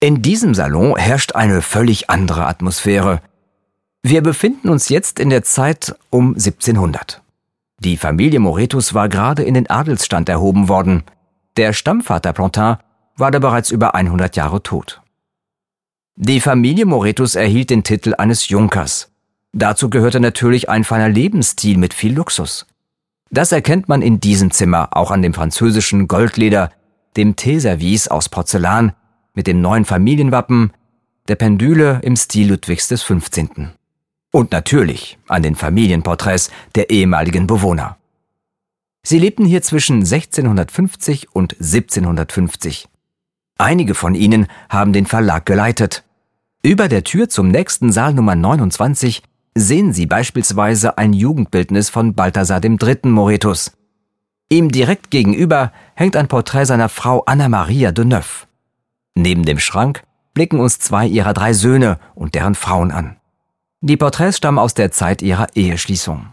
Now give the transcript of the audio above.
In diesem Salon herrscht eine völlig andere Atmosphäre. Wir befinden uns jetzt in der Zeit um 1700. Die Familie Moretus war gerade in den Adelsstand erhoben worden. Der Stammvater Plantin war da bereits über 100 Jahre tot. Die Familie Moretus erhielt den Titel eines Junkers. Dazu gehörte natürlich ein feiner Lebensstil mit viel Luxus. Das erkennt man in diesem Zimmer auch an dem französischen Goldleder, dem Teeservice aus Porzellan mit dem neuen Familienwappen, der Pendüle im Stil Ludwigs des 15. Und natürlich an den Familienporträts der ehemaligen Bewohner. Sie lebten hier zwischen 1650 und 1750. Einige von ihnen haben den Verlag geleitet. Über der Tür zum nächsten Saal Nummer 29 sehen Sie beispielsweise ein Jugendbildnis von Balthasar III. Moretus. Ihm direkt gegenüber hängt ein Porträt seiner Frau Anna Maria de Neuf. Neben dem Schrank blicken uns zwei ihrer drei Söhne und deren Frauen an. Die Porträts stammen aus der Zeit ihrer Eheschließung.